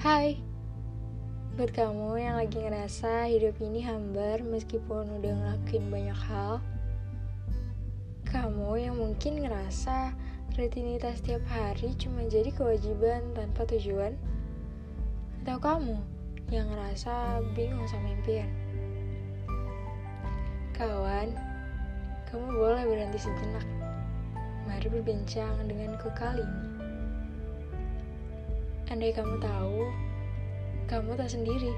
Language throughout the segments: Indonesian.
Hai, buat kamu yang lagi ngerasa hidup ini hambar meskipun udah ngelakuin banyak hal, kamu yang mungkin ngerasa rutinitas tiap hari cuma jadi kewajiban tanpa tujuan, atau kamu yang ngerasa bingung sama impian. Kawan, kamu boleh berhenti sejenak. Berbincang denganku kali ini. Andai kamu tahu, kamu tak sendiri.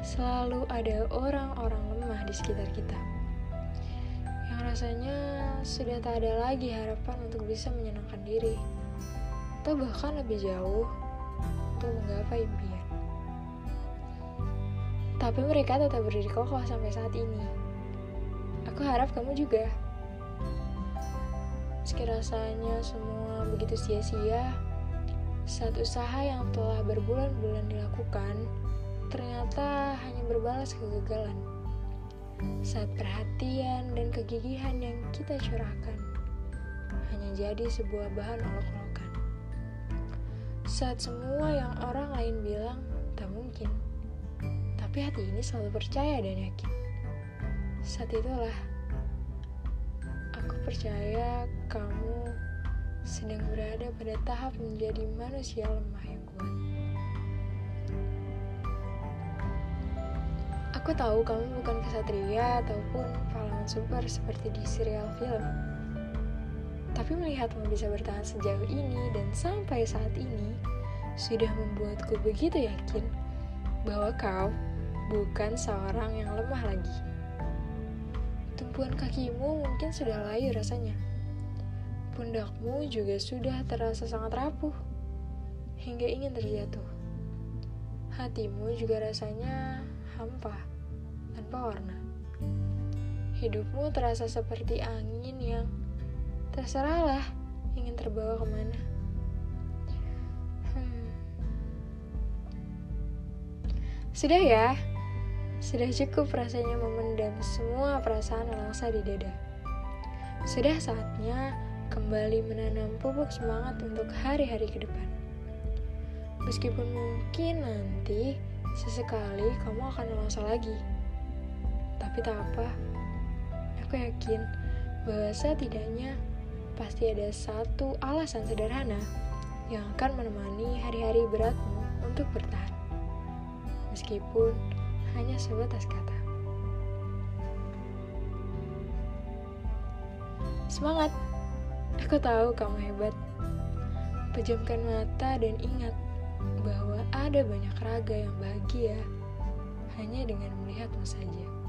Selalu ada orang-orang lemah di sekitar kita. Yang rasanya sudah tak ada lagi harapan untuk bisa menyenangkan diri. Atau bahkan lebih jauh untuk menggapai impian. Tapi mereka tetap berdiri kokoh sampai saat ini. Aku harap kamu juga. Meski rasanya semua begitu sia-sia, saat usaha yang telah berbulan-bulan dilakukan, ternyata hanya berbalas kegagalan. Saat perhatian dan kegigihan yang kita curahkan, hanya jadi sebuah bahan olok-olokan. Saat semua yang orang lain bilang tak mungkin, tapi hati ini selalu percaya dan yakin. Saat itulah, aku percaya kamu sedang berada pada tahap menjadi manusia lemah yang kuat. Aku tahu kamu bukan kesatria ataupun pahlawan super seperti di serial film. Tapi melihatmu bisa bertahan sejauh ini dan sampai saat ini sudah membuatku begitu yakin bahwa kau bukan seorang yang lemah lagi. Tumpuan kakimu mungkin sudah layu rasanya Pundakmu juga sudah terasa sangat rapuh, hingga ingin terjatuh. Hatimu juga rasanya hampa, tanpa warna. Hidupmu terasa seperti angin yang terserahlah ingin terbawa ke mana. Hmm. Sudah ya, sudah cukup rasanya memendam semua perasaan langsa di dada. Sudah saatnya kembali menanam pupuk semangat untuk hari-hari ke depan. Meskipun mungkin nanti sesekali kamu akan merasa lagi. Tapi tak apa, aku yakin bahwa setidaknya pasti ada satu alasan sederhana yang akan menemani hari-hari beratmu untuk bertahan. Meskipun hanya sebatas kata. Semangat! Aku tahu kamu hebat. Pejamkan mata dan ingat bahwa ada banyak raga yang bahagia hanya dengan melihatmu saja.